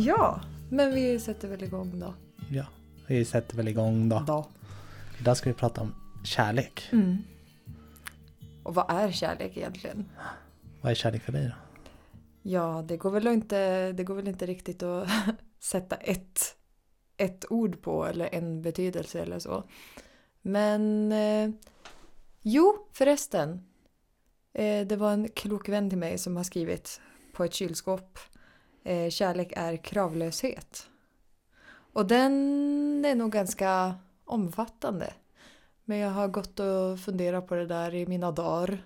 Ja, men vi sätter väl igång då. Ja, vi sätter väl igång då. då. Idag ska vi prata om kärlek. Mm. Och vad är kärlek egentligen? Vad är kärlek för dig då? Ja, det går väl inte, det går väl inte riktigt att sätta ett, ett ord på eller en betydelse eller så. Men eh, jo, förresten. Eh, det var en klok vän till mig som har skrivit på ett kylskåp. Eh, kärlek är kravlöshet. Och den är nog ganska omfattande. Men jag har gått och funderat på det där i mina dagar.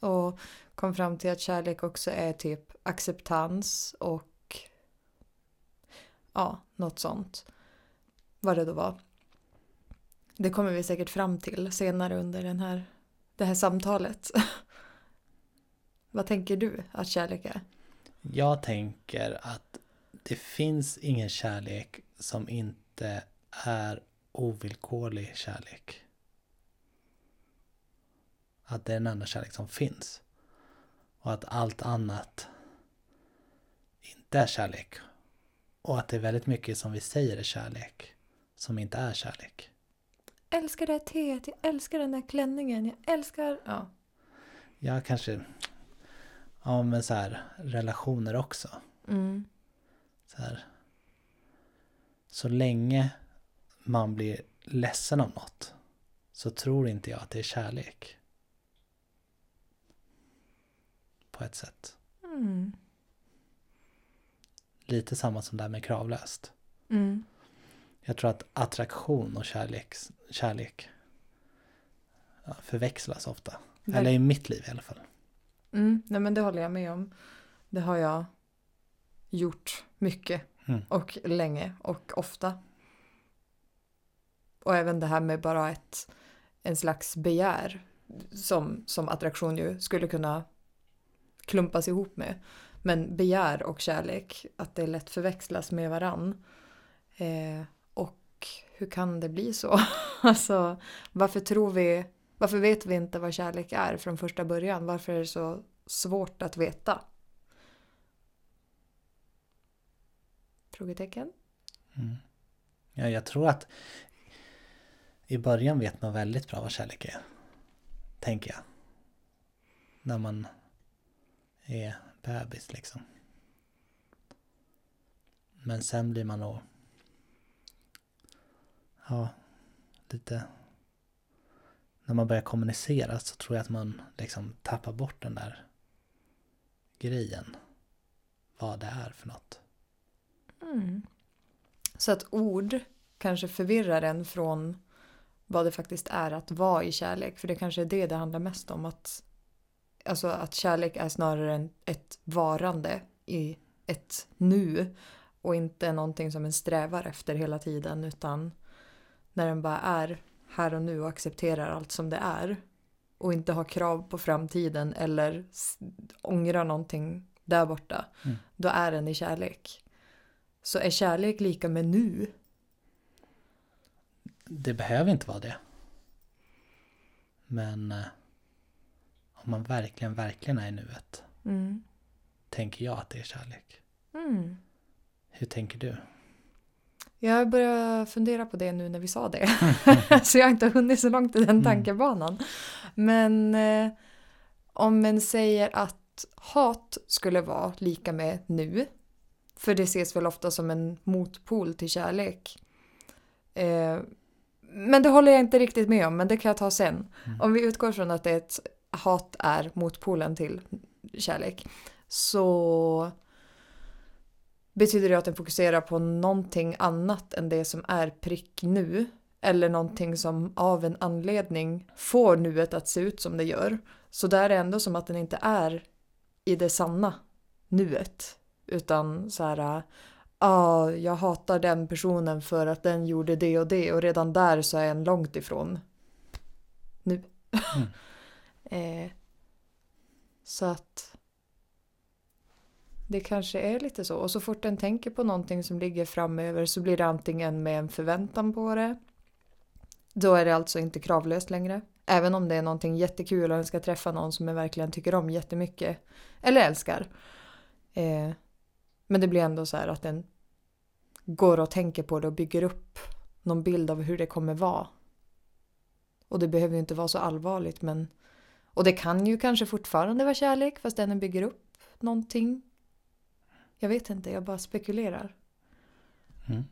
Och kom fram till att kärlek också är typ acceptans och ja, något sånt. Vad det då var. Det kommer vi säkert fram till senare under den här, det här samtalet. Vad tänker du att kärlek är? Jag tänker att det finns ingen kärlek som inte är ovillkorlig kärlek. Att det är den enda kärlek som finns. Och att allt annat inte är kärlek. Och att det är väldigt mycket som vi säger är kärlek som inte är kärlek. Älskar det här teet, jag älskar den här klänningen, jag älskar... Ja. Jag kanske... Ja men så här relationer också. Mm. Så här. Så länge man blir ledsen av något så tror inte jag att det är kärlek. På ett sätt. Mm. Lite samma som det här med kravlöst. Mm. Jag tror att attraktion och kärlek, kärlek förväxlas ofta. Ver- Eller i mitt liv i alla fall. Mm. Nej men det håller jag med om. Det har jag gjort mycket Mm. och länge och ofta. Och även det här med bara ett en slags begär som, som attraktion ju skulle kunna klumpas ihop med. Men begär och kärlek, att det lätt förväxlas med varann. Eh, och hur kan det bli så? alltså, varför tror vi, varför vet vi inte vad kärlek är från första början? Varför är det så svårt att veta? Frågetecken? Mm. Ja, jag tror att i början vet man väldigt bra vad kärlek är. Tänker jag. När man är bebis liksom. Men sen blir man nog ja, lite när man börjar kommunicera så tror jag att man liksom tappar bort den där grejen. Vad det är för något. Mm. Så att ord kanske förvirrar en från vad det faktiskt är att vara i kärlek. För det kanske är det det handlar mest om. Att, alltså att kärlek är snarare en, ett varande i ett nu. Och inte någonting som en strävar efter hela tiden. Utan när den bara är här och nu och accepterar allt som det är. Och inte har krav på framtiden eller ångrar någonting där borta. Mm. Då är den i kärlek. Så är kärlek lika med nu? Det behöver inte vara det. Men eh, om man verkligen, verkligen är i nuet Mm. tänker jag att det är kärlek. Mm. Hur tänker du? Jag börjar fundera på det nu när vi sa det. så jag har inte hunnit så långt i den Mm. tankebanan. Men eh, om en säger att hat skulle vara lika med nu. För det ses väl ofta som en motpol till kärlek. Eh, men det håller jag inte riktigt med om, men det kan jag ta sen. Mm. Om vi utgår från att ett hat är motpolen till kärlek. Så betyder det att den fokuserar på någonting annat än det som är prick nu. Eller någonting som av en anledning får nuet att se ut som det gör. Så där är det ändå som att den inte är i det sanna nuet. Utan så här, ah, jag hatar den personen för att den gjorde det och det och redan där så är en långt ifrån nu. eh, så att det kanske är lite så. Och så fort den tänker på någonting som ligger framöver så blir det antingen med en förväntan på det. Då är det alltså inte kravlöst längre. Även om det är någonting jättekul och den ska träffa någon som den verkligen tycker om jättemycket. Eller älskar. Eh, men det blir ändå så här att den går och tänker på det och bygger upp någon bild av hur det kommer vara. Och det behöver ju inte vara så allvarligt men och det kan ju kanske fortfarande vara kärlek fast den bygger upp någonting. Jag vet inte, jag bara spekulerar. Mm.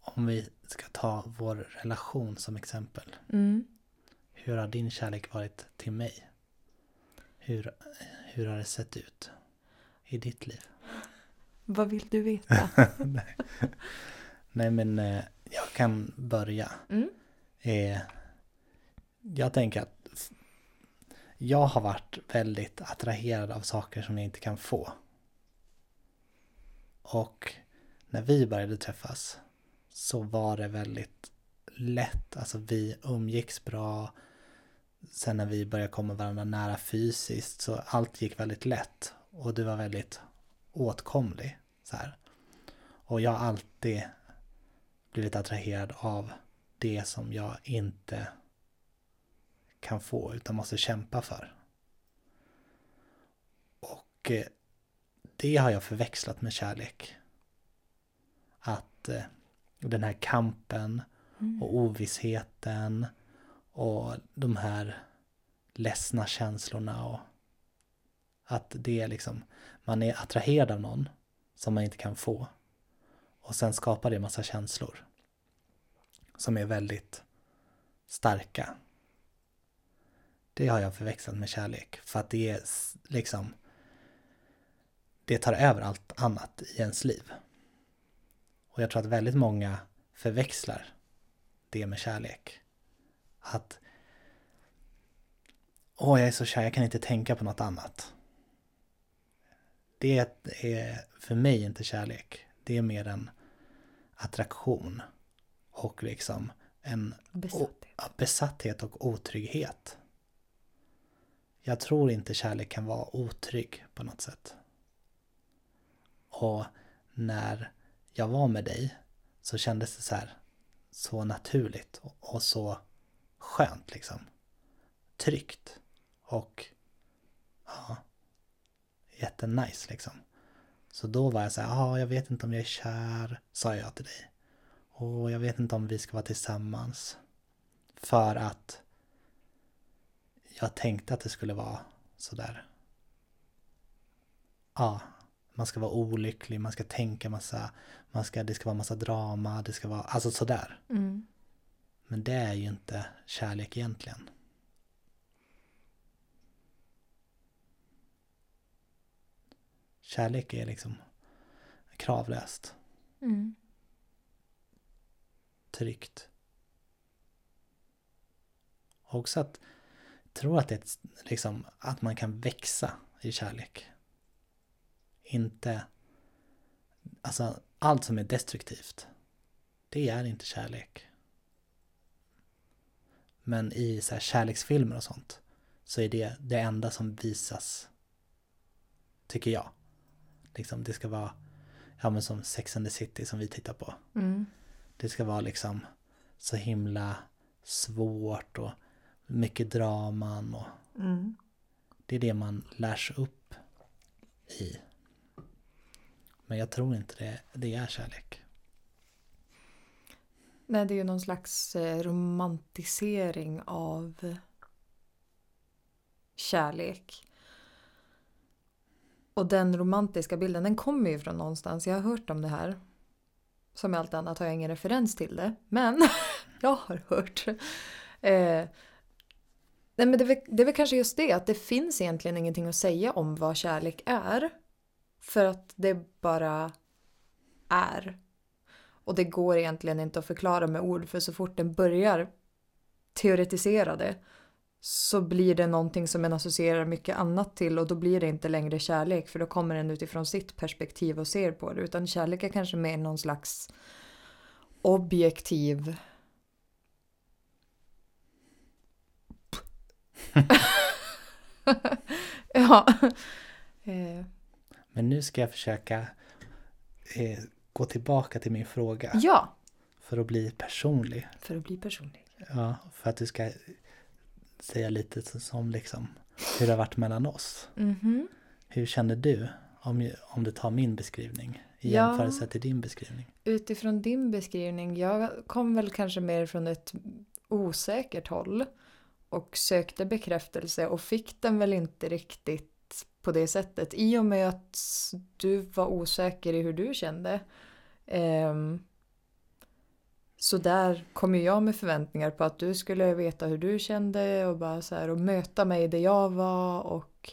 Om vi ska ta vår relation som exempel. Mm. Hur har din kärlek varit till mig? Hur, hur har det sett ut i ditt liv? Vad vill du veta? Nej. Nej men eh, jag kan börja. Mm. Eh, jag tänker att jag har varit väldigt attraherad av saker som jag inte kan få. Och när vi började träffas så var det väldigt lätt. Alltså vi umgicks bra. Sen när vi började komma varandra nära fysiskt så allt gick väldigt lätt. Och du var väldigt åtkomlig. Så här. Och jag har alltid blivit attraherad av det som jag inte kan få utan måste kämpa för. Och eh, det har jag förväxlat med kärlek. Att eh, den här kampen och ovissheten och de här ledsna känslorna och att det är liksom, man är attraherad av någon som man inte kan få och sen skapar det massa känslor som är väldigt starka. Det har jag förväxlat med kärlek för att det är liksom det tar över allt annat i ens liv. Och jag tror att väldigt många förväxlar det med kärlek. Att Åh, jag är så kär, jag kan inte tänka på något annat. Det är för mig inte kärlek. Det är mer en attraktion. Och liksom en Besatthet. Besatthet och otrygghet. Jag tror inte kärlek kan vara otrygg på något sätt. Och när jag var med dig så kändes det så här så naturligt och- så skönt liksom. Tryggt och ja, jättenice liksom. Så då var jag så här, ja, jag vet inte om jag är kär, sa jag till dig. Och jag vet inte om vi ska vara tillsammans. För att jag tänkte att det skulle vara sådär. Ja, man ska vara olycklig, man ska tänka massa, man ska, det ska vara massa drama, det ska vara, alltså sådär. Mm. Men det är ju inte kärlek egentligen. Kärlek är liksom kravlöst, Mm. tryggt. Också att tror att det är ett, liksom att man kan växa i kärlek. Inte alltså allt som är destruktivt. Det är inte kärlek. Men i så här kärleksfilmer och sånt så är det det enda som visas. Tycker jag. Liksom det ska vara ja men som Sex and the City som vi tittar på. Mm. Det ska vara liksom så himla svårt och mycket draman och Mm. det är det man lärs upp i. Men jag tror inte det, det är kärlek. Nej, det är ju någon slags eh, romantisering av kärlek. Och den romantiska bilden, den kommer ju från någonstans. Jag har hört om det här. Som med allt annat har jag ingen referens till det. Men jag har hört. Eh, nej men det, är väl, det är väl kanske just det, att det finns egentligen ingenting att säga om vad kärlek är. För att det bara är. Och det går egentligen inte att förklara med ord för så fort den börjar teoretisera det så blir det någonting som en associerar mycket annat till och då blir det inte längre kärlek för då kommer den utifrån sitt perspektiv och ser på det utan kärlek är kanske mer någon slags objektiv ja. Eh, Men nu ska jag försöka eh, gå tillbaka till min fråga ja, för att bli personlig. för att bli personlig. Ja, för att du ska säga lite som liksom hur det har varit mellan oss. Mhm. Hur känner du om, om du tar min beskrivning i Ja. jämförelse till din beskrivning? Utifrån din beskrivning, jag kom väl kanske mer från ett osäkert håll och sökte bekräftelse och fick den väl inte riktigt på det sättet i och med att du var osäker i hur du kände. Um, så där kom ju jag med förväntningar på att du skulle veta hur du kände och bara så här och möta mig där jag var och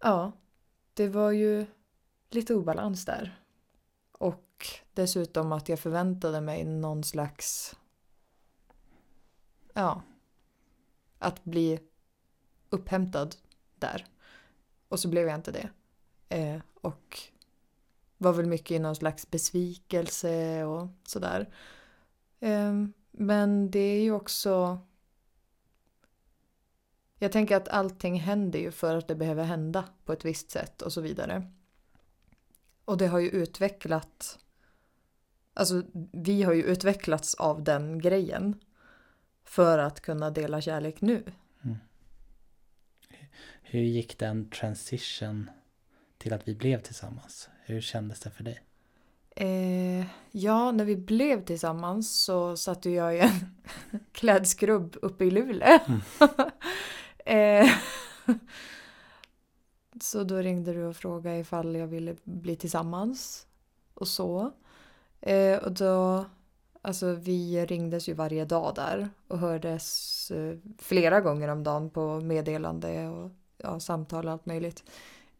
ja, det var ju lite obalans där. Och dessutom att jag förväntade mig någon slags... Ja. Att bli upphämtad där. Och så blev jag inte det. Eh, och var väl mycket i någon slags besvikelse och sådär. Eh, men det är ju också... Jag tänker att allting händer ju för att det behöver hända på ett visst sätt och så vidare. Och det har ju utvecklat... Alltså vi har ju utvecklats av den grejen. För att kunna dela kärlek nu. Hur gick den transition till att vi blev tillsammans? Hur kändes det för dig? Eh, ja, när vi blev tillsammans så satt jag i en klädskrubb uppe i Luleå. eh, så då ringde du och frågade ifall jag ville bli tillsammans. Och så. Eh, och då, alltså vi ringdes ju varje dag där och hördes eh, flera gånger om dagen på meddelande och ja, samtal och allt möjligt.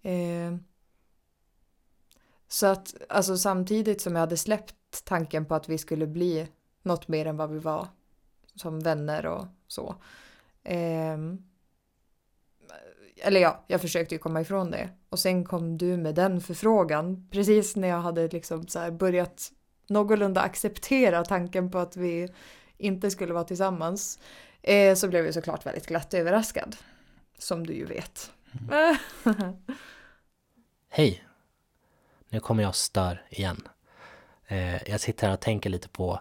Eh, så att alltså samtidigt som jag hade släppt tanken på att vi skulle bli något mer än vad vi var som vänner och så. Eh, eller ja, jag försökte ju komma ifrån det. Och sen kom du med den förfrågan precis när jag hade liksom så här börjat någorlunda acceptera tanken på att vi inte skulle vara tillsammans. Eh, så blev jag såklart väldigt glatt överraskad. Som du ju vet. Hej! Nu kommer jag och stör igen. Eh, jag sitter här och tänker lite på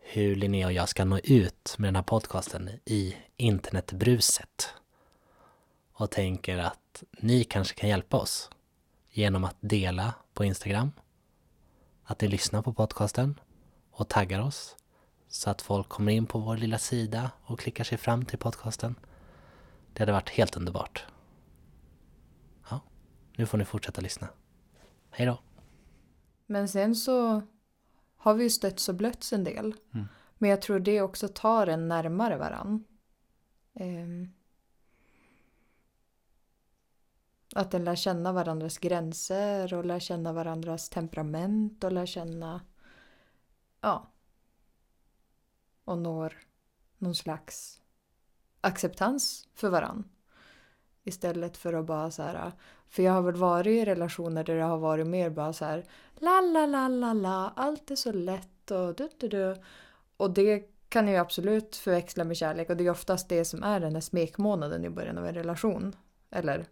hur Linnea och jag ska nå ut med den här podcasten i internetbruset. Och tänker att ni kanske kan hjälpa oss genom att dela på Instagram, att ni lyssnar på podcasten och taggar oss så att folk kommer in på vår lilla sida och klickar sig fram till podcasten. Det hade varit helt underbart. Ja, nu får ni fortsätta lyssna. Hej då! Men sen så har vi ju stötts och blötts en del. Mm. Men jag tror det också tar en närmare varann. Ehm. Att den lär känna varandras gränser och lär känna varandras temperament och lär känna... Ja. Och når någon slags acceptans för varann. Istället för att bara så här... För jag har väl varit i relationer där det har varit mer bara så här... La, la, la, la, la. Allt är så lätt och du, du, du. Och det kan jag ju absolut förväxla med kärlek. Och det är oftast det som är den här smekmånaden i början av en relation. Eller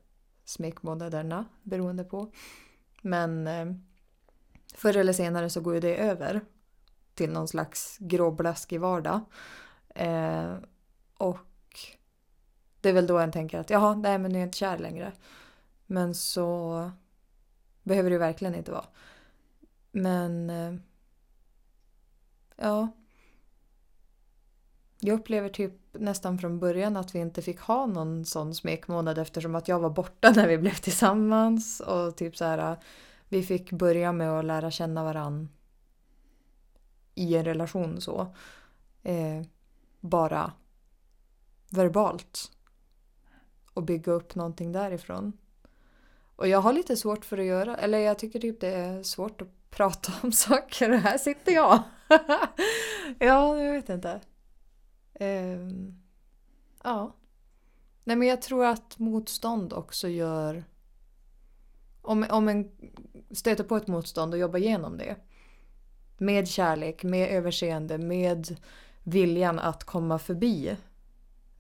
smekmånaderna, beroende på. Men eh, förr eller senare så går ju det över till någon slags gråblaskig vardag. Eh, och det är väl då en tänker att jaha, nej men nu är jag inte kär längre. Men så behöver det verkligen inte vara. Men eh, ja. Jag upplever typ nästan från början att vi inte fick ha någon sån smekmånad eftersom att jag var borta när vi blev tillsammans och typ så här äh, vi fick börja med att lära känna varann i en relation så. Eh, bara verbalt. Och bygga upp någonting därifrån. Och jag har lite svårt för att göra, eller jag tycker typ det är svårt att prata om saker och här sitter jag. ja, jag vet inte. Ehm, ja. Nej men jag tror att motstånd också gör... Om, om en stöter på ett motstånd och jobbar igenom det. Med kärlek, med överseende, med viljan att komma förbi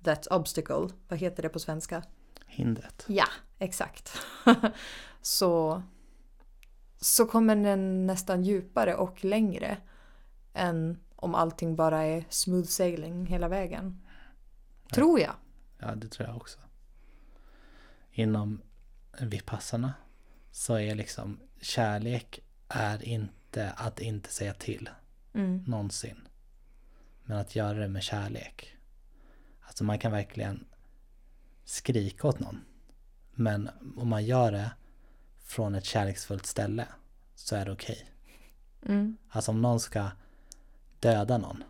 that obstacle. Vad heter det på svenska? Hindret. Ja, exakt. så, så kommer den nästan djupare och längre än om allting bara är smooth sailing hela vägen. Tror jag. Ja, det tror jag också. Inom Vipassana så är liksom kärlek är inte att inte säga till Mm. någonsin. Men att göra det med kärlek. Alltså man kan verkligen skrika åt någon. Men om man gör det från ett kärleksfullt ställe så är det okej. Mm. Alltså om någon ska döda någon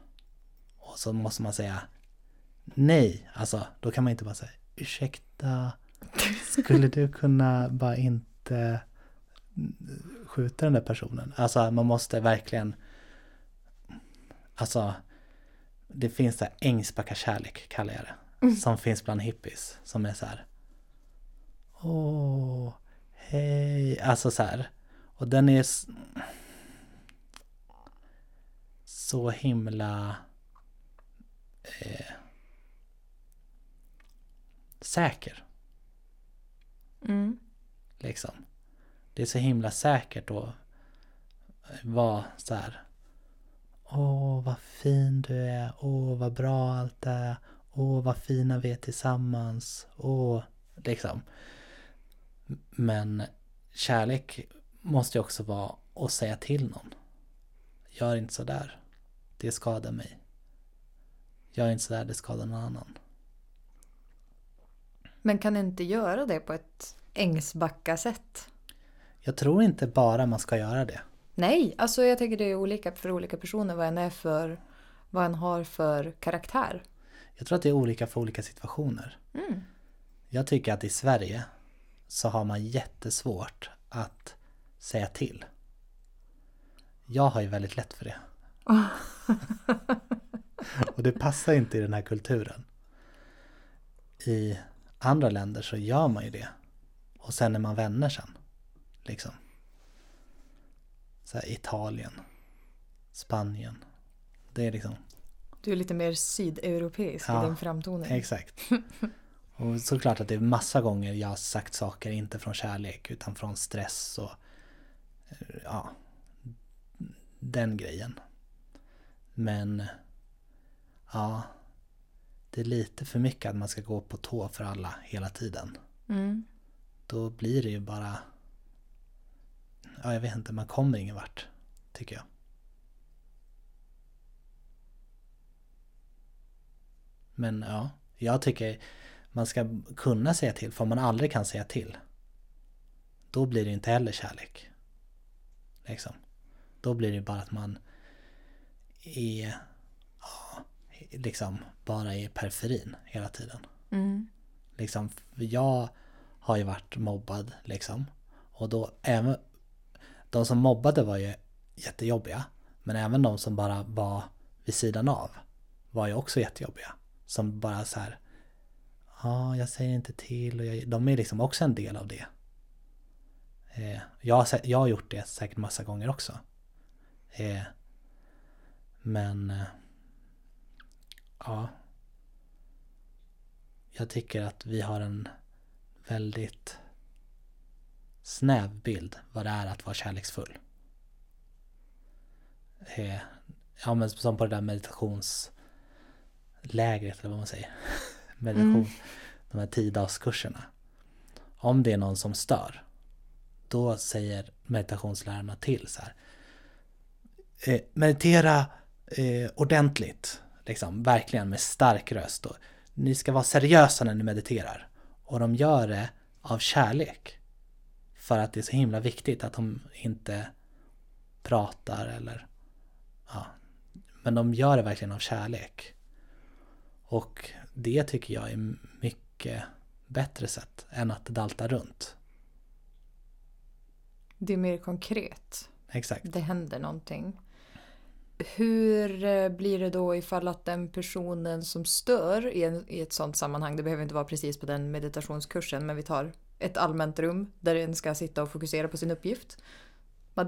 och så måste man säga nej. Alltså då kan man inte bara säga ursäkta, skulle du kunna bara inte skjuta den där personen? Alltså man måste verkligen Alltså det finns där ängsbackarkärlek kallar jag det. Som finns bland hippies. Som är så här. Åh, hej. Alltså så här. Och den är så himla eh, säker. Mm. Liksom. Det är så himla säkert att vara så här. Åh, vad fin du är. Åh, vad bra allt är. Åh, vad fina vi är tillsammans. Åh, liksom. Men kärlek måste ju också vara att säga till någon. Gör inte så där. Det skadar mig. Gör inte så där, det skadar någon annan. Men kan inte göra det på ett Ängsbacka-sätt? Jag tror inte bara man ska göra det. Nej, alltså jag tänker det är olika för olika personer vad en är för, vad en har för karaktär. Jag tror att det är olika för olika situationer. Mm. Jag tycker att i Sverige så har man jättesvårt att säga till. Jag har ju väldigt lätt för det. Och det passar inte i den här kulturen. I andra länder så gör man ju det. Och sen är man vänner sen. Liksom. Så här Italien. Spanien. Det är liksom Du är lite mer sydeuropeisk Ja, i din framtoning. Exakt. Och såklart att det är massa gånger jag har sagt saker inte från kärlek utan från stress och eh, ja, den grejen. Men ja, det är lite för mycket att man ska gå på tå för alla hela tiden. Mm. Då blir det ju bara, ja jag vet inte, man kommer ingen vart, tycker jag. Men ja, jag tycker man ska kunna säga till, för om man aldrig kan säga till, då blir det inte heller kärlek. Liksom. Då blir det bara att man är, ja, liksom bara i periferin hela tiden. Mm. Liksom, jag har ju varit mobbad liksom. Och då även, de som mobbade var ju jättejobbiga. Men även de som bara var vid sidan av var ju också jättejobbiga. Som bara så här, ja jag säger inte till och jag, de är liksom också en del av det. Eh, jag, jag har gjort det säkert massa gånger också. Eh, men eh, ja, jag tycker att vi har en väldigt snäv bild vad det är att vara kärleksfull. Eh, ja men som på det där meditationslägret eller vad man säger. Meditation. De här tiodagarskurserna. Om det är någon som stör. Då säger meditationslärarna till så här. Eh, meditera eh, ordentligt. Liksom, verkligen med stark röst. Och ni ska vara seriösa när ni mediterar. Och de gör det av kärlek. För att det är så himla viktigt att de inte pratar eller... Ja. Men de gör det verkligen av kärlek. Och det tycker jag är mycket bättre sätt än att dalta runt. Det är mer konkret. Exakt. Det händer någonting. Hur eh, blir det då ifall att den personen som stör i, en, i ett sånt sammanhang, det behöver inte vara precis på den meditationskursen, men vi tar ett allmänt rum där en ska sitta och fokusera på sin uppgift.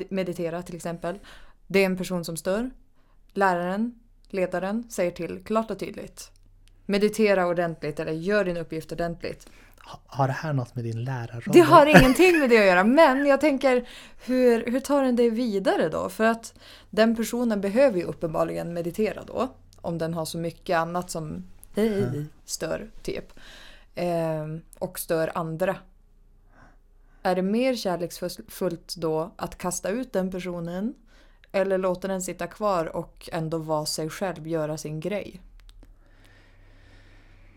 Meditera till exempel. Det är en person som stör. Läraren, ledaren säger till klart och tydligt. Meditera ordentligt eller gör din uppgift ordentligt. Ha- Har det här något med din lärarroll? Det har ingenting med det att göra, men jag tänker hur, hur tar den det vidare då? För att den personen behöver ju uppenbarligen meditera då. Om den har så mycket annat som eh, stör, typ. Ehm, och stör andra. är det mer kärleksfullt då att kasta ut den personen eller låta den sitta kvar och ändå vara sig själv, göra sin grej?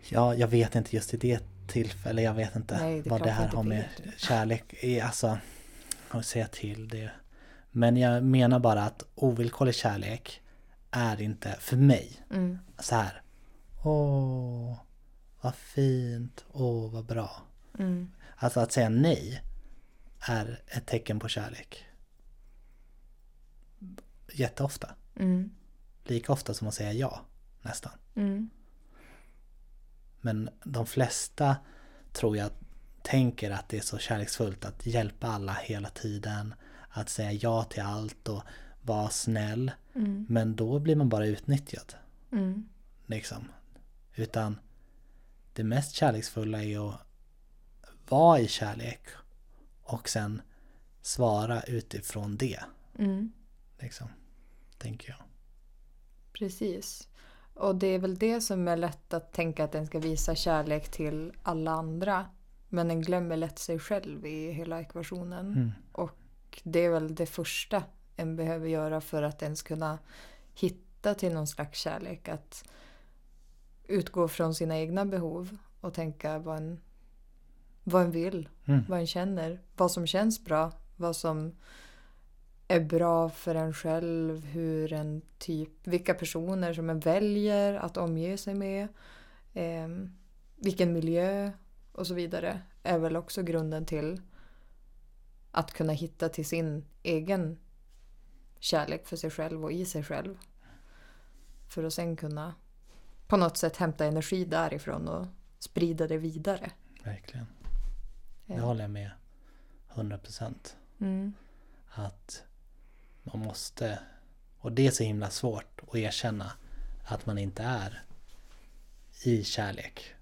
Ja, jag vet inte just i det tillfället, jag vet inte Nej, det vad det här har med vet. kärlek i, alltså, att säga till det. Men jag menar bara att ovillkorlig kärlek är inte, för mig, Mm. så här. Åh, vad fint, åh, vad bra. Mm. Alltså att säga nej är ett tecken på kärlek. Jätteofta. Mm. Lika ofta som att säga ja, nästan. Mm. Men de flesta tror jag tänker att det är så kärleksfullt att hjälpa alla hela tiden. Att säga ja till allt och vara snäll. Mm. Men då blir man bara utnyttjad. Mm. Liksom. Utan det mest kärleksfulla är att vara i kärlek och sen svara utifrån det. Mm. Liksom. Tänker jag. Precis. Och det är väl det som är lätt att tänka att den ska visa kärlek till alla andra. Men den glömmer lätt sig själv i hela ekvationen. Mm. Och det är väl det första en behöver göra för att ens kunna hitta till någon slags kärlek. Att utgå från sina egna behov och tänka vad en, vad en vill, Mm. vad en känner, vad som känns bra, vad som är bra för en själv, hur en typ, vilka personer som en väljer att omge sig med, eh, vilken miljö och så vidare är väl också grunden till att kunna hitta till sin egen kärlek för sig själv och i sig själv. För att sen kunna på något sätt hämta energi därifrån och sprida det vidare. Verkligen. Det Ja. håller jag med. 100 procent. Mm. Att man måste, och det är så himla svårt att erkänna att man inte är i kärlek.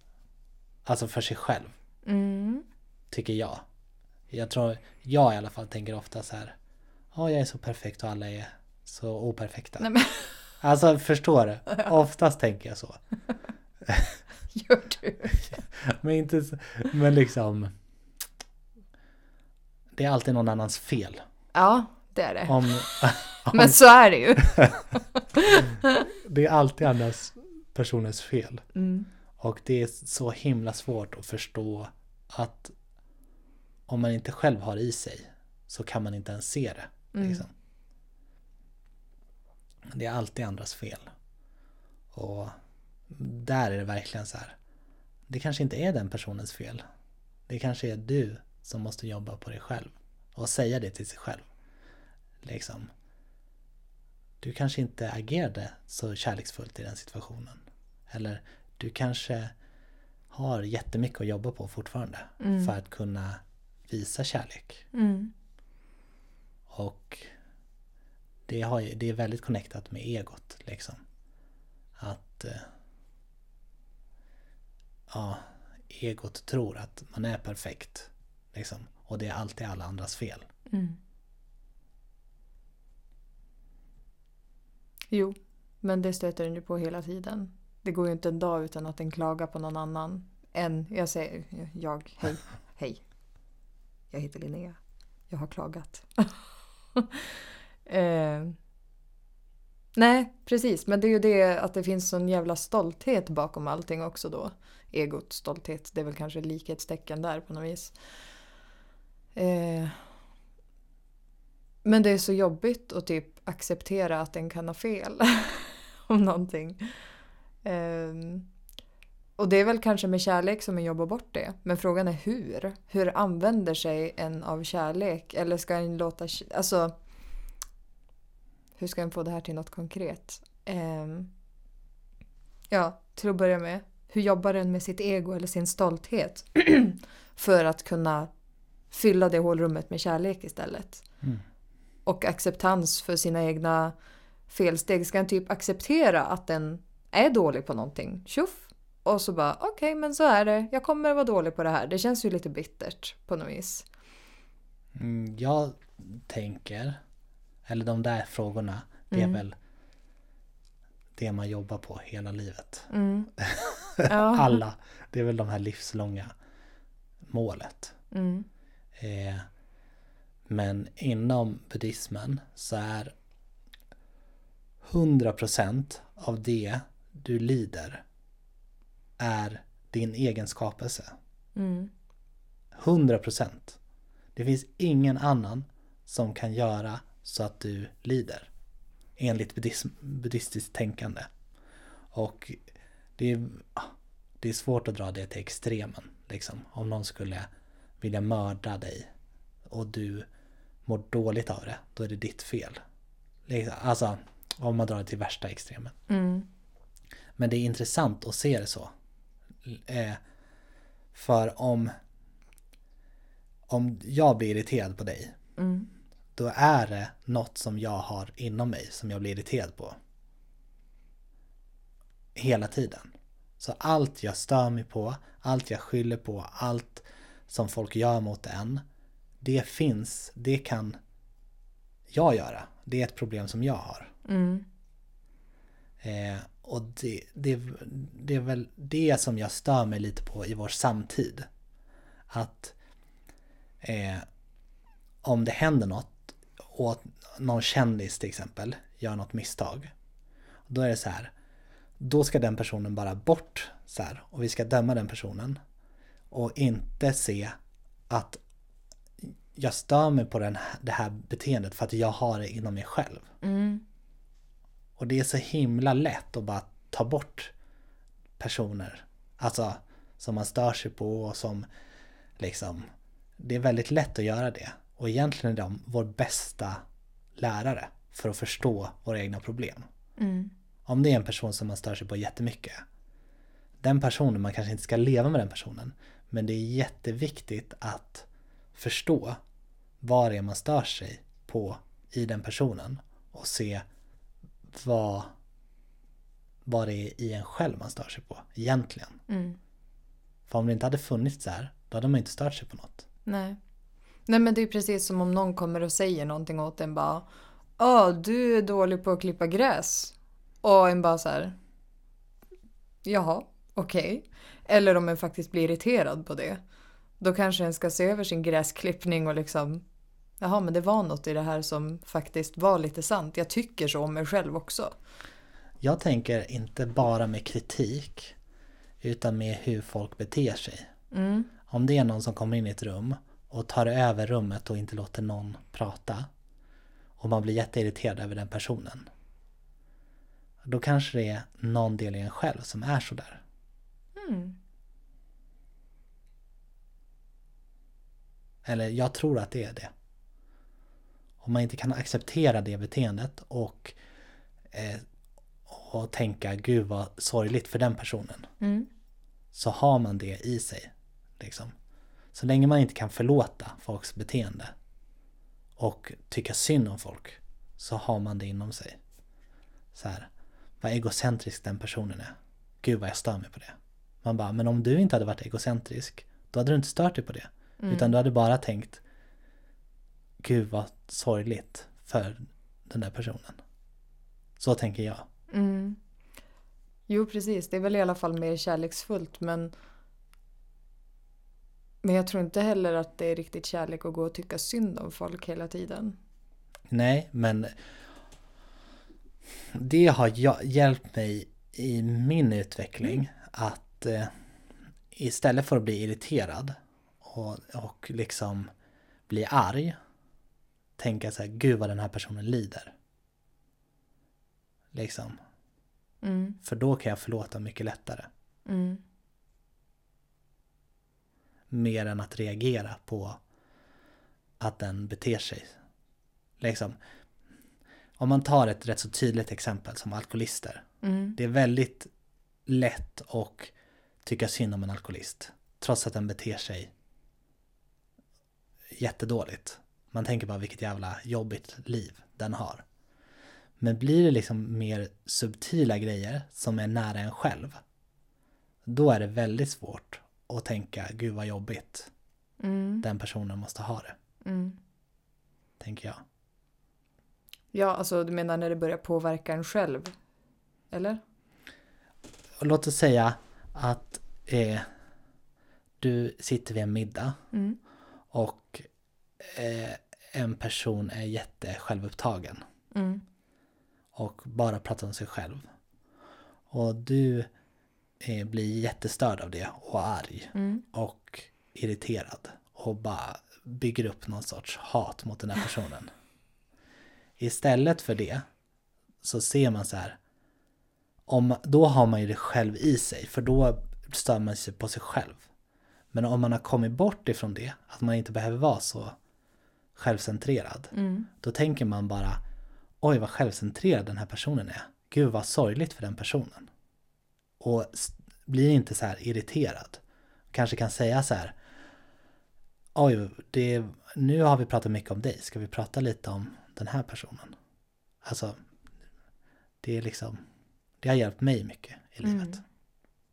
Alltså för sig själv, Mm. tycker jag. Jag tror, jag i alla fall tänker ofta så här. Ja, jag är så perfekt och alla är så operfekta. Nej men Alltså förstår du? Oftast tänker jag så. gör du? Men inte så, men liksom. Det är alltid någon annans fel. Ja, det är det. Om, Men så är det ju. det är alltid andras personens fel. Mm. Och det är så himla svårt att förstå att om man inte själv har i sig så kan man inte ens se det. Mm. Liksom. Det är alltid andras fel. Och där är det verkligen så här. Det kanske inte är den personens fel. Det kanske är du som måste jobba på dig själv. Och säga det till sig själv. Liksom. Du kanske inte agerade så kärleksfullt i den situationen. Eller du kanske har jättemycket att jobba på fortfarande. Mm. För att kunna visa kärlek. Mm. Och det, har, det är väldigt connectat med egot liksom. Att eh, ja, egot tror att man är perfekt. Liksom. Och det är alltid alla andras fel. Mm. Jo, men det stöter den ju på hela tiden. Det går ju inte en dag utan att den klagar på någon annan. Än, jag säger, jag, hej, hej. Jag heter Linnea. Jag har klagat. eh, nej, precis. Men det är ju det att det finns sån jävla stolthet bakom allting också då. Egot, stolthet, det är väl kanske likhetstecken där på något vis. Eh, men det är så jobbigt att typ acceptera att den kan ha fel om någonting. Um, och det är väl kanske med kärlek som man jobbar bort det. Men frågan är hur? Hur använder sig en av kärlek? Eller ska en låta... Alltså... Hur ska en få det här till något konkret? Um, ja, till att börja med. Hur jobbar den med sitt ego eller sin stolthet? för att kunna fylla det hålrummet med kärlek istället Mm och acceptans för sina egna felsteg. Ska en typ acceptera att den är dålig på någonting? Tjoff! Och så bara okej, men så är det. Jag kommer vara dålig på det här. Det känns ju lite bittert på något vis. Mm, jag tänker, eller de där frågorna, det är Mm. väl det man jobbar på hela livet. Mm. Ja. Alla. Det är väl de här livslånga målet. Mm. Eh, men inom buddhismen så är 100% av det du lider är din egen skapelse. Mm. 100%. Det finns ingen annan som kan göra så att du lider. Enligt buddhism, buddhistiskt tänkande. Och det är, det är svårt att dra det till extremen. Liksom. Om någon skulle vilja mörda dig och du mår dåligt av det, då är det ditt fel. Liksom, Alltså, om man drar det till värsta extremen. Mm. Men det är intressant att se det så. Eh, för om, om jag blir irriterad på dig, Mm. då är det något som jag har inom mig som jag blir irriterad på. Hela tiden. Så allt jag stör mig på, allt jag skyller på, allt som folk gör mot en, det finns, det kan jag göra. Det är ett problem som jag har. Mm. Eh, och det, det, det är väl det som jag stör mig lite på i vår samtid. Att eh, om det händer något och någon kändis till exempel gör något misstag. Då är det så här. Då ska den personen bara bort så här och vi ska döma den personen. Och inte se att jag stör mig på den det här beteendet för att jag har det inom mig själv. Mm. Och det är så himla lätt att bara ta bort personer. Alltså som man stör sig på och som liksom Det är väldigt lätt att göra det. Och egentligen är de vår bästa lärare för att förstå våra egna problem. Mm. Om det är en person som man stör sig på jättemycket. Den personen, man kanske inte ska leva med den personen. Men det är jätteviktigt att förstå vad det är man stör sig på i den personen. Och se vad, vad det är i en själv man stör sig på egentligen. Mm. För om det inte hade funnits så här, då hade man inte stört sig på något. Nej. Nej men det är precis som om någon kommer och säger någonting åt en bara. Ja, du är dålig på att klippa gräs. Och en bara så här. Jaha, okej. Eller om en faktiskt blir irriterad på det. Då kanske en ska se över sin gräsklippning och liksom. Jaha, men det var något i det här som faktiskt var lite sant. Jag tycker så om mig själv också. Jag tänker inte bara med kritik, utan med hur folk beter sig. Mm. Om det är någon som kommer in i ett rum och tar över rummet och inte låter någon prata och man blir jätteirriterad över den personen. Då kanske det är någon del i en själv som är sådär. Mm. Eller jag tror att det är det. Om man inte kan acceptera det beteendet och, eh, och tänka gud vad sorgligt för den personen. Mm. Så har man det i sig. Liksom. Så länge man inte kan förlåta folks beteende och tycka synd om folk så har man det inom sig. Så här, vad egocentrisk den personen är. Gud vad jag stör mig på det. Man bara, men om du inte hade varit egocentrisk då hade du inte stört dig på det. Utan du hade bara tänkt Gud vad sorgligt för den där personen. Så tänker jag. Mm. Jo, precis. Det är väl i alla fall mer kärleksfullt, men men jag tror inte heller att det är riktigt kärlek att gå och tycka synd om folk hela tiden. Nej, men det har hjälpt mig i min utveckling att eh, istället för att bli irriterad och, och liksom bli arg tänka så här, gud vad den här personen lider. Liksom. Mm. För då kan jag förlåta mycket lättare. Mm. Mer än att reagera på att den beter sig. Liksom. Om man tar ett rätt så tydligt exempel som alkoholister. Mm. Det är väldigt lätt att tycka synd om en alkoholist. Trots att den beter sig jättedåligt. Man tänker bara vilket jävla jobbigt liv den har. Men blir det liksom mer subtila grejer som är nära en själv. Då är det väldigt svårt att tänka gud vad jobbigt Mm. den personen måste ha det. Mm. Tänker jag. Ja, alltså du menar när det börjar påverka en själv? Eller? Och låt oss säga att eh, du sitter vid en middag Mm. och en person är jätte självupptagen Mm. och bara pratar om sig själv. Och du eh, blir jättestörd av det och arg Mm. och irriterad och bara bygger upp någon sorts hat mot den här personen. Istället för det så ser man så här, om, då har man ju det själv i sig, för då stör man sig på sig själv. Men om man har kommit bort ifrån det, att man inte behöver vara så självcentrerad, Mm. då tänker man bara, oj vad självcentrerad den här personen är. Gud vad sorgligt för den personen. Och blir inte så här irriterad. Kanske kan säga så här, oj, det, nu har vi pratat mycket om dig, ska vi prata lite om den här personen? Alltså, det är liksom, det har hjälpt mig mycket i livet.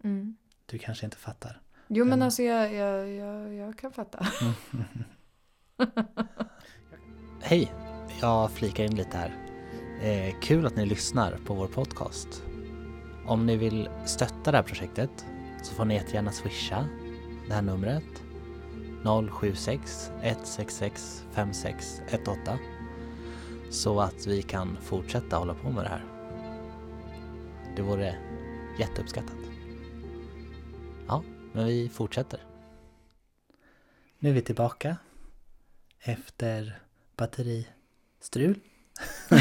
Mm. Mm. Du kanske inte fattar. Jo men Mm. alltså jag, jag, jag, jag kan fatta. Hej! Jag flikar in lite här. Eh, kul att ni lyssnar på vår podcast. Om ni vill stötta det här projektet så får ni jättegärna swisha det här numret 076 166 5618 så att vi kan fortsätta hålla på med det här. Det vore jätteuppskattat. Ja, men vi fortsätter. Nu är vi tillbaka efter batteristrul.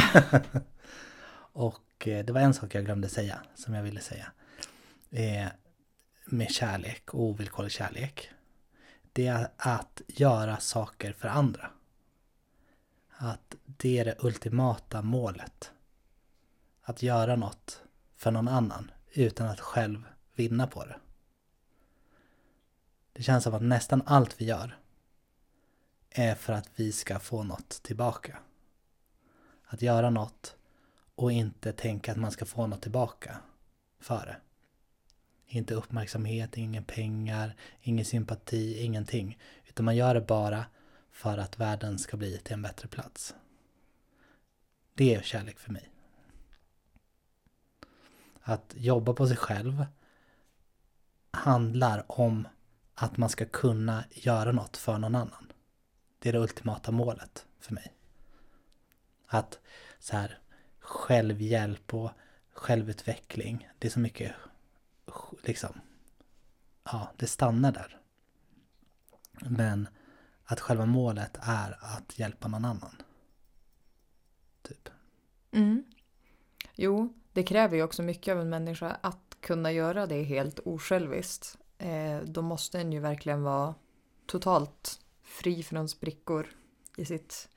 och eh, det var en sak jag glömde säga som jag ville säga. Eh, med kärlek och ovillkorlig kärlek. Det är att göra saker för andra. Att det är det ultimata målet. Att göra något för någon annan utan att själv vinna på det. Det känns som att nästan allt vi gör är för att vi ska få något tillbaka. Att göra något och inte tänka att man ska få något tillbaka för det. Inte uppmärksamhet, ingen pengar, ingen sympati, ingenting. Utan man gör det bara för att världen ska bli till en bättre plats. Det är kärlek för mig. Att jobba på sig själv handlar om att man ska kunna göra något för någon annan. Det är det ultimata målet för mig. Att så här självhjälp och självutveckling, det är så mycket liksom, ja, det stannar där. Men att själva målet är att hjälpa någon annan. Typ. Mm. Jo, det kräver ju också mycket av en människa att kunna göra det helt osjälviskt. Eh, då måste en ju verkligen vara totalt fri från sprickor i sitt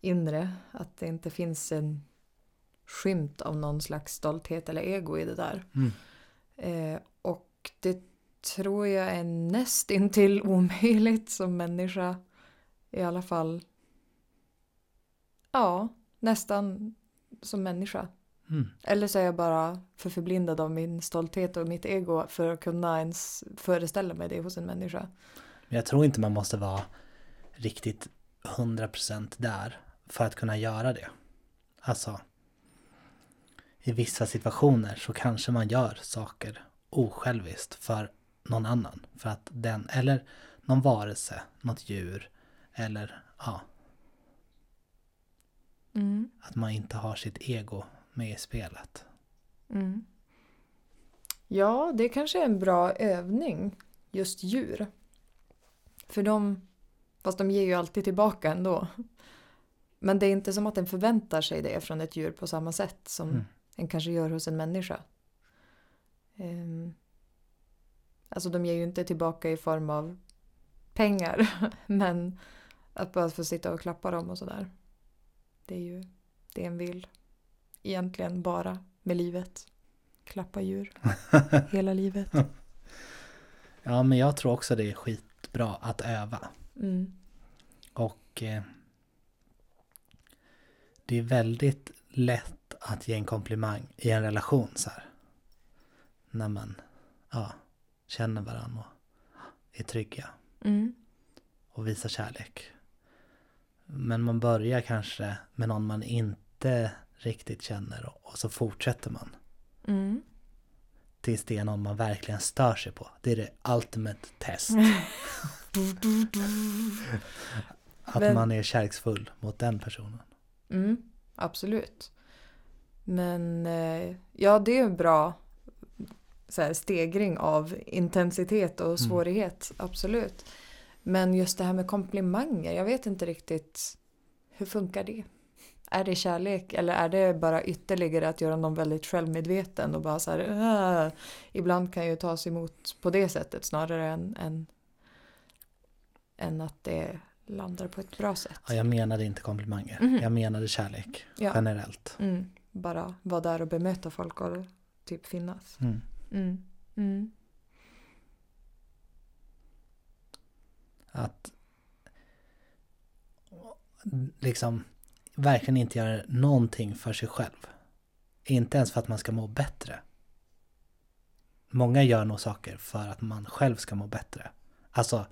inre. Att det inte finns en skymt av någon slags stolthet eller ego i det där. Mm. Eh, och det tror jag är nästintill omöjligt som människa. I alla fall. Ja, nästan som människa. Mm. Eller så är jag bara för förblindad av min stolthet och mitt ego för att kunna ens föreställa mig det hos en människa. Men jag tror inte man måste vara riktigt 100% där för att kunna göra det. Alltså, i vissa situationer så kanske man gör saker osjälviskt för någon annan. För att den, eller någon varelse, något djur, eller ja, Mm. att man inte har sitt ego med i spelet. Mm. Ja, det kanske är en bra övning, just djur. För de, fast de ger ju alltid tillbaka ändå. Men det är inte som att en förväntar sig det från ett djur på samma sätt som Mm. en kanske gör hos en människa. Um, alltså de ger ju inte tillbaka i form av pengar. Men att bara få sitta och klappa dem och sådär. Det är ju det en vill. Egentligen bara med livet. Klappa djur. Hela livet. Ja, men jag tror också det är skitbra att öva. Mm. Och eh, det är väldigt lätt att ge en komplimang i en relation så här. När man ja, känner varandra och är trygga Mm. och visar kärlek. Men man börjar kanske med någon man inte riktigt känner och, och så fortsätter man. Mm. Tills det är någon man verkligen stör sig på. Det är det ultimate test. Att Men- man är kärleksfull mot den personen. Mm, absolut. Men eh, ja, det är en bra här, stegring av intensitet och svårighet. Absolut. Men just det här med komplimanger, jag vet inte riktigt hur funkar det? Är det kärlek eller är det bara ytterligare att göra någon väldigt självmedveten och bara så här, "Ah." ibland kan ju tas emot på det sättet snarare än, än, än att det landar på ett bra sätt. Ja, jag menade inte komplimanger. Mhm. Jag menade kärlek Ja. generellt. Mm, bara vara där och bemöta folk och typ finnas. Mm. Mm. Mm. Att liksom verkligen inte göra någonting för sig själv. Inte ens för att man ska må bättre. Många gör nog saker för att man själv ska må bättre. Alltså,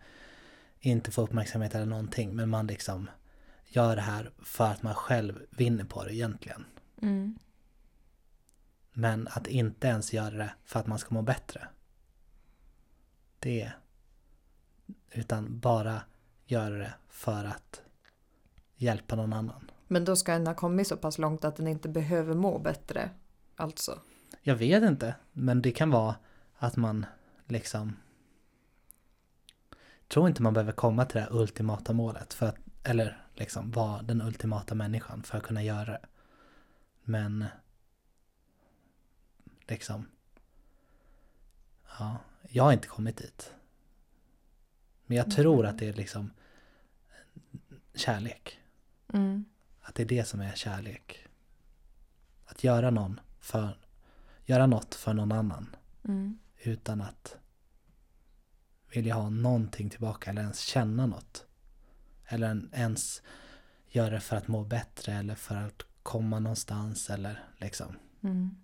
inte få uppmärksamhet eller någonting, men man liksom gör det här för att man själv vinner på det egentligen. Mm. Men att inte ens göra det för att man ska må bättre. Det utan bara göra det för att hjälpa någon annan. Men då ska en ha kommit så pass långt att den inte behöver må bättre. Alltså. Jag vet inte, men det kan vara att man liksom tror inte man behöver komma till det här ultimata målet för att, eller liksom vara den ultimata människan för att kunna göra det. Men liksom ja, jag har inte kommit dit. Men jag tror att det är liksom kärlek. Mm. Att det är det som är kärlek. Att göra någon för, göra något för någon annan Mm. utan att vilja ha någonting tillbaka eller ens känna något. Eller en- ens göra det för att må bättre eller för att komma någonstans eller liksom. Mm.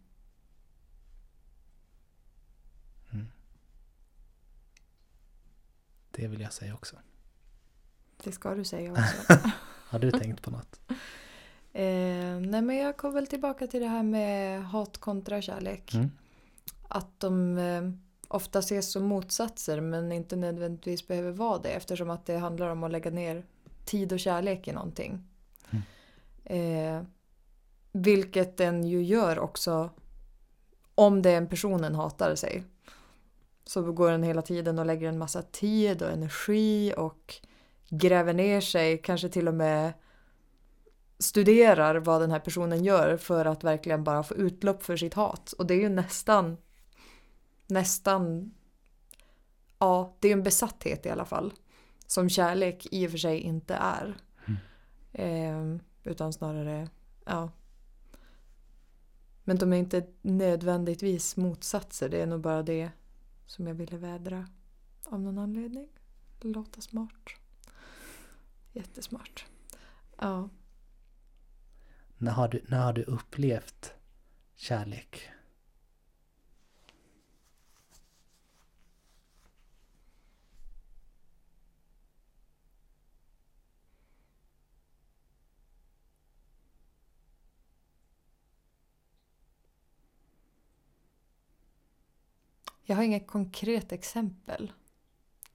Det vill jag säga också. Det ska du säga också. Har du tänkt på något? eh, nej men jag kom väl tillbaka till det här med hat kontra kärlek. Mm. Att de eh, ofta ses som motsatser men inte nödvändigtvis behöver vara det eftersom att det handlar om att lägga ner tid och kärlek i någonting. Eh, vilket den ju gör också om det är en personen hatar sig. Så går den hela tiden och lägger en massa tid och energi och gräver ner sig, kanske till och med studerar vad den här personen gör för att verkligen bara få utlopp för sitt hat. Och det är ju nästan, nästan, ja, det är en besatthet i alla fall. Som kärlek i och för sig inte är. Eh, utan snarare, ja. Men de är inte nödvändigtvis motsatser. Det är nog bara det som jag ville vädra av någon anledning. Låta smart. Jättesmart. Ja. När har du, när har du upplevt kärlek? Jag har inget konkret exempel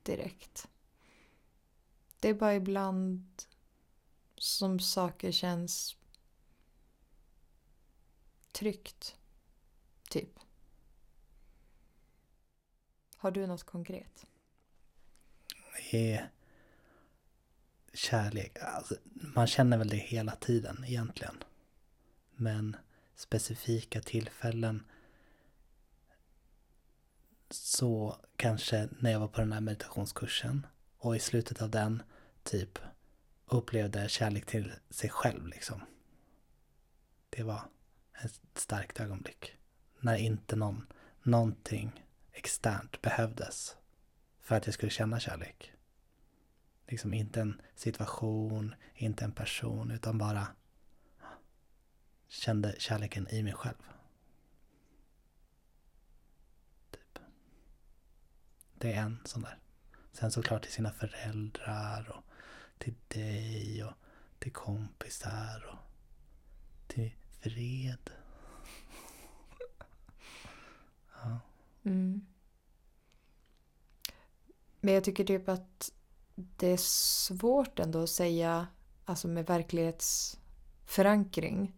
direkt. Det är bara ibland som saker känns tryggt. Typ. Har du något konkret? är kärlek. Alltså, man känner väl det hela tiden egentligen. Men specifika tillfällen så kanske när jag var på den här meditationskursen och i slutet av den typ upplevde kärlek till sig själv liksom. Det var ett starkt ögonblick. När inte någon, någonting externt behövdes för att jag skulle känna kärlek. Liksom inte en situation, inte en person, utan bara kände kärleken i mig själv. Typ. Det är en sån där. Sen såklart till sina föräldrar och till dig och till kompisar och till fred. Ja. Mm. Men jag tycker typ att det är svårt ändå att säga alltså med verklighetsförankring.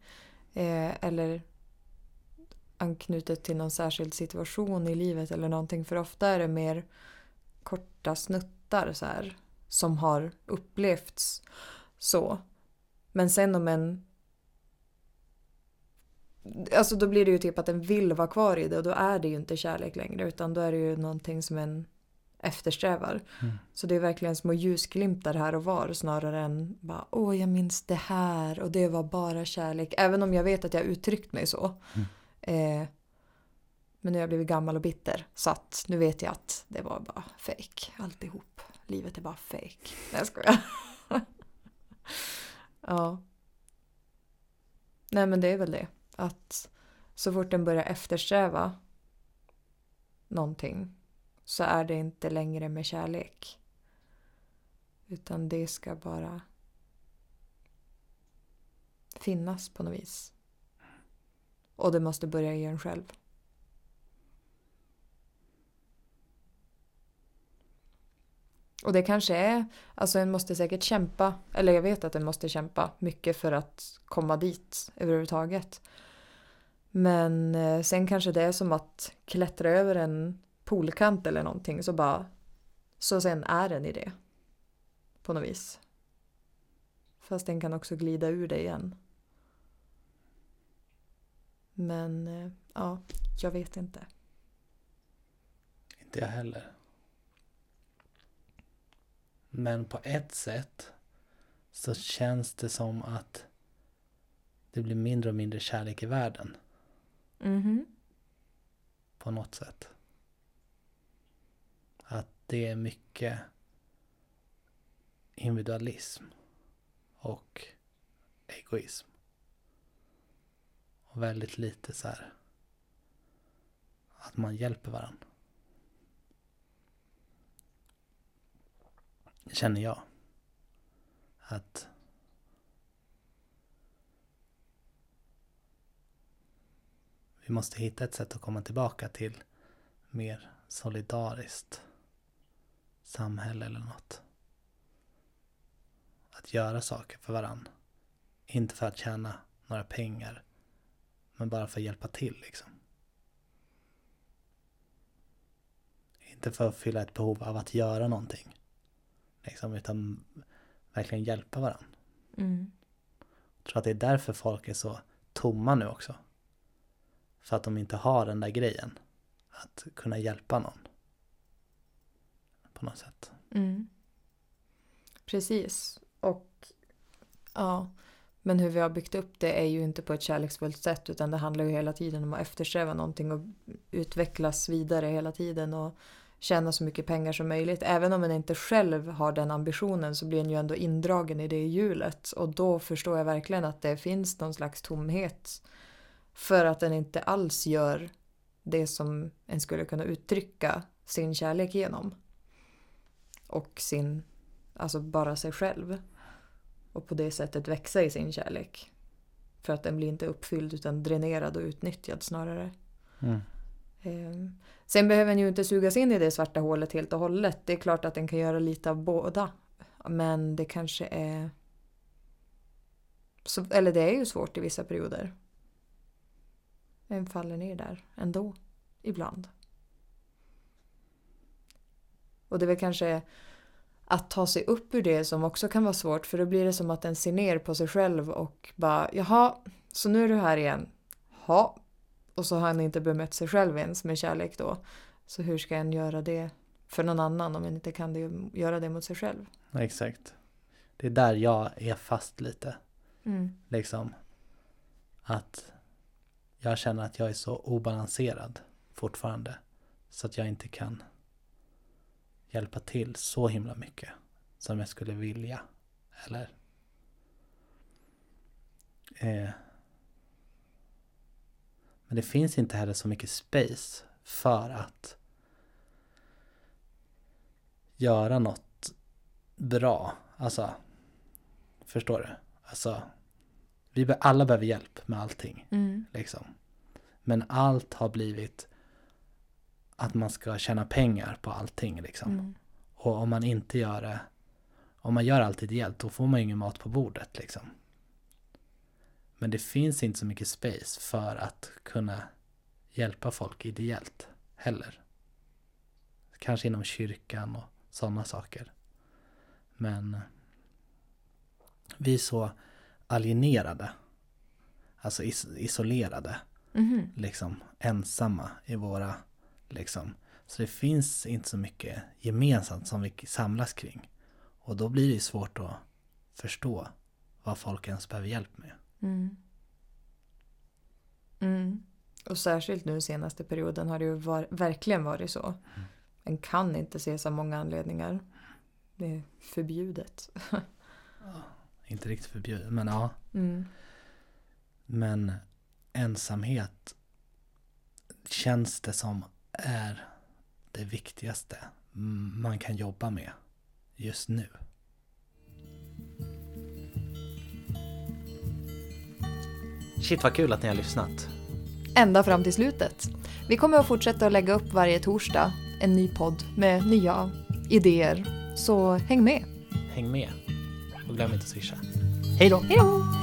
Eh, eller anknutet till någon särskild situation i livet eller någonting. För ofta är det mer korta snuttar så här, som har upplevts så. Men sen om en... Alltså då blir det ju typ att en vill vara kvar i det och då är det ju inte kärlek längre utan då är det ju någonting som en eftersträvar. Mm. Så det är verkligen små ljusglimtar här och var snarare än bara åh jag minns det här och det var bara kärlek. Även om jag vet att jag uttryckt mig så. Mm. Eh, men nu har jag blivit gammal och bitter så att nu vet jag att det var bara fake alltihop. Livet är bara fake. Nej jag skojar. ja. Nej men det är väl det. Att så fort den börjar eftersträva någonting så är det inte längre med kärlek. Utan det ska bara finnas på något vis. Och det måste börja i en själv. Och det kanske är, alltså en måste säkert kämpa, eller jag vet att en måste kämpa mycket för att komma dit överhuvudtaget. Men eh, sen kanske det är som att klättra över en poolkant eller någonting så bara så sen är den i det. På något vis. Fast den kan också glida ur det igen. Men eh, ja, jag vet inte. Inte jag heller. Men på ett sätt så känns det som att det blir mindre och mindre kärlek i världen. Mhm. På något sätt. Att det är mycket individualism och egoism. Och väldigt lite så här att man hjälper varandra. Känner jag. Att vi måste hitta ett sätt att komma tillbaka till mer solidariskt samhälle eller något. Att göra saker för varann. Inte för att tjäna några pengar. Men bara för att hjälpa till liksom. Inte för att fylla ett behov av att göra någonting. Liksom, utan verkligen hjälpa varandra. Mm. Jag tror att det är därför folk är så tomma nu också. För att de inte har den där grejen. Att kunna hjälpa någon. På något sätt. Mm. Precis. Och ja, men hur vi har byggt upp det är ju inte på ett kärleksfullt sätt utan det handlar ju hela tiden om att eftersträva någonting och utvecklas vidare hela tiden och tjäna så mycket pengar som möjligt. Även om man inte själv har den ambitionen så blir en ju ändå indragen i det hjulet och då förstår jag verkligen att det finns någon slags tomhet för att den inte alls gör det som en skulle kunna uttrycka sin kärlek genom. Och sin, alltså bara sig själv. Och på det sättet växa i sin kärlek. För att den blir inte uppfylld utan dränerad och utnyttjad snarare. Mm. Ehm, sen behöver den ju inte sugas in i det svarta hålet helt och hållet. Det är klart att den kan göra lite av båda. Men det kanske är... Så, eller det är ju svårt i vissa perioder. En faller ner där ändå. Ibland. Och det är väl kanske att ta sig upp ur det som också kan vara svårt. För då blir det som att den ser ner på sig själv och bara jaha, så nu är du här igen. Ja. Och så har han inte bemött sig själv ens med kärlek då. Så hur ska en göra det för någon annan om en inte kan det, göra det mot sig själv? Exakt. Det är där jag är fast lite. Mm. Liksom. Att jag känner att jag är så obalanserad fortfarande. Så att jag inte kan hjälpa till så himla mycket som jag skulle vilja. Eller? Eh. Men det finns inte heller så mycket space för att göra något bra. Alltså, förstår du? Alltså, vi be- alla behöver hjälp med allting. Mm. Liksom. Men allt har blivit att man ska tjäna pengar på allting. Liksom. Mm. Och om man inte gör det Om man gör allt ideellt då får man ju ingen mat på bordet liksom. Men det finns inte så mycket space för att kunna hjälpa folk ideellt heller. Kanske inom kyrkan och sådana saker. Men vi är så alienerade. Alltså is isolerade. Mhm. Liksom ensamma i våra liksom. Så det finns inte så mycket gemensamt som vi samlas kring. Och då blir det svårt att förstå vad folk ens behöver hjälp med. Mm. Mm. Och särskilt nu senaste perioden har det ju var, verkligen varit så. En kan inte ses av många anledningar. Det är förbjudet. Inte riktigt förbjudet, men ja. Mm. Men ensamhet känns det som är det viktigaste man kan jobba med just nu. Shit vad kul att ni har lyssnat. Ända fram till slutet. Vi kommer att fortsätta att lägga upp varje torsdag en ny podd med nya idéer. Så häng med. Häng med och glöm inte att swisha. Hej då! Hej då!